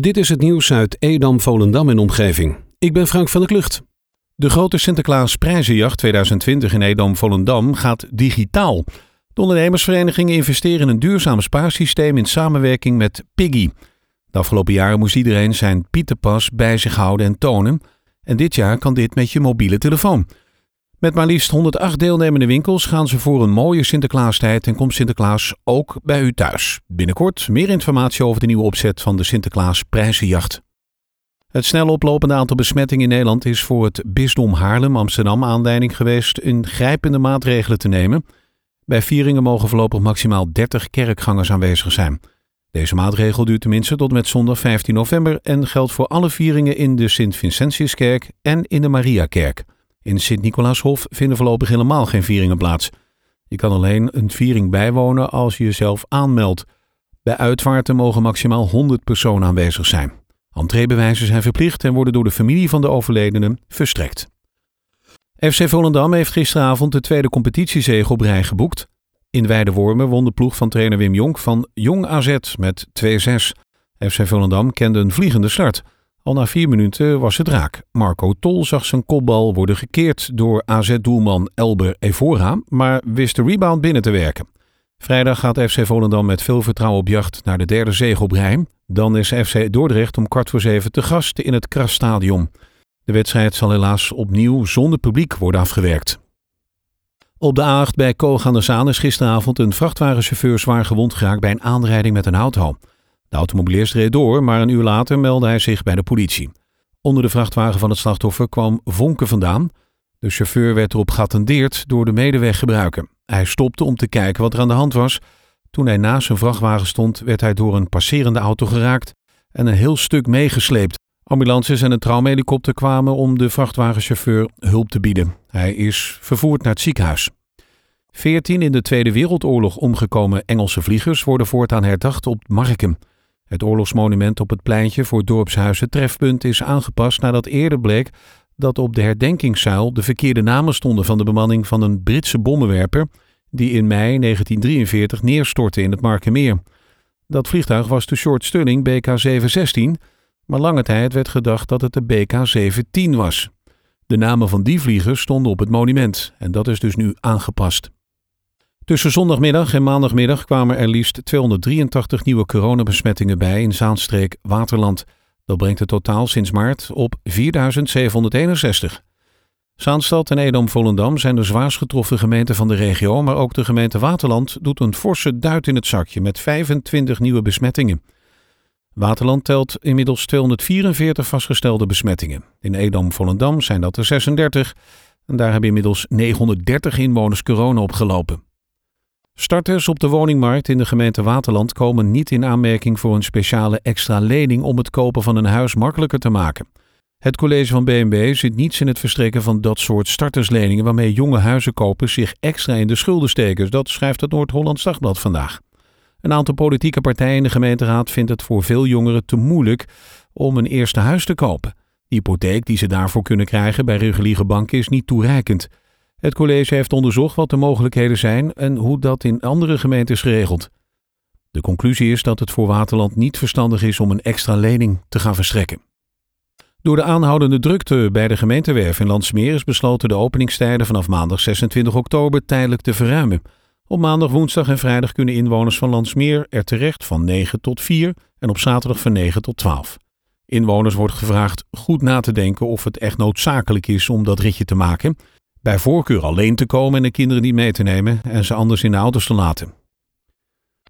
Dit is het nieuws uit Edam, Volendam en omgeving. Ik ben Frank van der Klucht. De grote Sinterklaas Prijzenjacht 2020 in Edam, Volendam gaat digitaal. De ondernemersvereniging investeren in een duurzaam spaarsysteem in samenwerking met Piggy. De afgelopen jaren moest iedereen zijn Pieterpas bij zich houden en tonen. En dit jaar kan dit met je mobiele telefoon. Met maar liefst 108 deelnemende winkels gaan ze voor een mooie Sinterklaastijd en komt Sinterklaas ook bij u thuis. Binnenkort meer informatie over de nieuwe opzet van de Sinterklaas Prijzenjacht. Het snel oplopende aantal besmettingen in Nederland is voor het bisdom Haarlem-Amsterdam aanleiding geweest ingrijpende maatregelen te nemen. Bij vieringen mogen voorlopig maximaal 30 kerkgangers aanwezig zijn. Deze maatregel duurt tenminste tot met zondag 15 november en geldt voor alle vieringen in de Sint-Vincentiuskerk en in de Mariakerk. In Sint-Nicolaashof vinden voorlopig helemaal geen vieringen plaats. Je kan alleen een viering bijwonen als je jezelf aanmeldt. Bij uitvaarten mogen maximaal 100 personen aanwezig zijn. Entreebewijzen zijn verplicht en worden door de familie van de overledene verstrekt. FC Volendam heeft gisteravond de tweede competitiezege op rij geboekt. In Weidewormen won de ploeg van trainer Wim Jonk van Jong AZ met 2-6. FC Volendam kende een vliegende start. Al na vier minuten was het raak. Marco Tol zag zijn kopbal worden gekeerd door AZ-doelman Elber Evora, maar wist de rebound binnen te werken. Vrijdag gaat FC Volendam met veel vertrouwen op jacht naar de derde zege op. Dan is FC Dordrecht om kwart voor zeven te gast in het Krasstadion. De wedstrijd zal helaas opnieuw zonder publiek worden afgewerkt. Op de A8 bij Koog aan de Zaan is gisteravond een vrachtwagenchauffeur zwaar gewond geraakt bij een aanrijding met een auto. De automobilist reed door, maar een uur later meldde hij zich bij de politie. Onder de vrachtwagen van het slachtoffer kwam vonken vandaan. De chauffeur werd erop geattendeerd door de medeweggebruiker. Hij stopte om te kijken wat er aan de hand was. Toen hij naast zijn vrachtwagen stond, werd hij door een passerende auto geraakt en een heel stuk meegesleept. Ambulances en een traumhelikopter kwamen om de vrachtwagenchauffeur hulp te bieden. Hij is vervoerd naar het ziekenhuis. Veertien in de Tweede Wereldoorlog omgekomen Engelse vliegers worden voortaan herdacht op Marken. Het oorlogsmonument op het pleintje voor dorpshuizen Trefpunt is aangepast nadat eerder bleek dat op de herdenkingszuil de verkeerde namen stonden van de bemanning van een Britse bommenwerper die in mei 1943 neerstortte in het Markermeer. Dat vliegtuig was de short Stirling BK-716, maar lange tijd werd gedacht dat het de BK-710 was. De namen van die vliegers stonden op het monument en dat is dus nu aangepast. Tussen zondagmiddag en maandagmiddag kwamen er liefst 283 nieuwe coronabesmettingen bij in Zaanstreek Waterland. Dat brengt het totaal sinds maart op 4761. Zaanstad en Edam-Volendam zijn de zwaarst getroffen gemeenten van de regio, maar ook de gemeente Waterland doet een forse duit in het zakje met 25 nieuwe besmettingen. Waterland telt inmiddels 244 vastgestelde besmettingen. In Edam-Volendam zijn dat er 36 en daar hebben inmiddels 930 inwoners corona opgelopen. Starters op de woningmarkt in de gemeente Waterland komen niet in aanmerking voor een speciale extra lening om het kopen van een huis makkelijker te maken. Het college van BNB ziet niets in het verstrekken van dat soort startersleningen waarmee jonge huizenkopers zich extra in de schulden steken. Dat schrijft het Noord-Hollands Dagblad vandaag. Een aantal politieke partijen in de gemeenteraad vindt het voor veel jongeren te moeilijk om een eerste huis te kopen. De hypotheek die ze daarvoor kunnen krijgen bij reguliere banken is niet toereikend. Het college heeft onderzocht wat de mogelijkheden zijn en hoe dat in andere gemeentes geregeld. De conclusie is dat het voor Waterland niet verstandig is om een extra lening te gaan verstrekken. Door de aanhoudende drukte bij de gemeentewerf in Landsmeer is besloten de openingstijden vanaf maandag 26 oktober tijdelijk te verruimen. Op maandag, woensdag en vrijdag kunnen inwoners van Landsmeer er terecht van 9 tot 4 en op zaterdag van 9 tot 12. Inwoners wordt gevraagd goed na te denken of het echt noodzakelijk is om dat ritje te maken bij voorkeur alleen te komen en de kinderen niet mee te nemen en ze anders in de auto's te laten.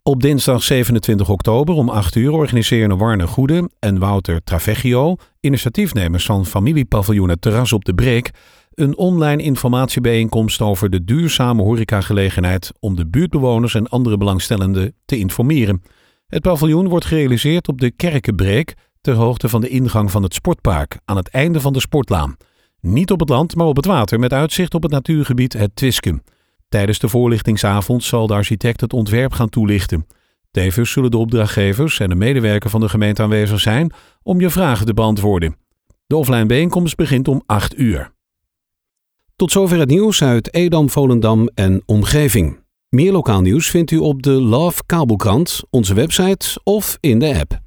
Op dinsdag 27 oktober om 8 uur organiseren Warne Goede en Wouter Traveggio, initiatiefnemers van familiepaviljoen Het Terras op de Breek, een online informatiebijeenkomst over de duurzame horecagelegenheid om de buurtbewoners en andere belangstellenden te informeren. Het paviljoen wordt gerealiseerd op de Kerkenbreek ter hoogte van de ingang van het sportpark aan het einde van de sportlaan. Niet op het land, maar op het water, met uitzicht op het natuurgebied Het Twiskum. Tijdens de voorlichtingsavond zal de architect het ontwerp gaan toelichten. Tevens zullen de opdrachtgevers en de medewerker van de gemeente aanwezig zijn om je vragen te beantwoorden. De offline bijeenkomst begint om 8 uur. Tot zover het nieuws uit Edam, Volendam en omgeving. Meer lokaal nieuws vindt u op de Love Kabelkrant, onze website of in de app.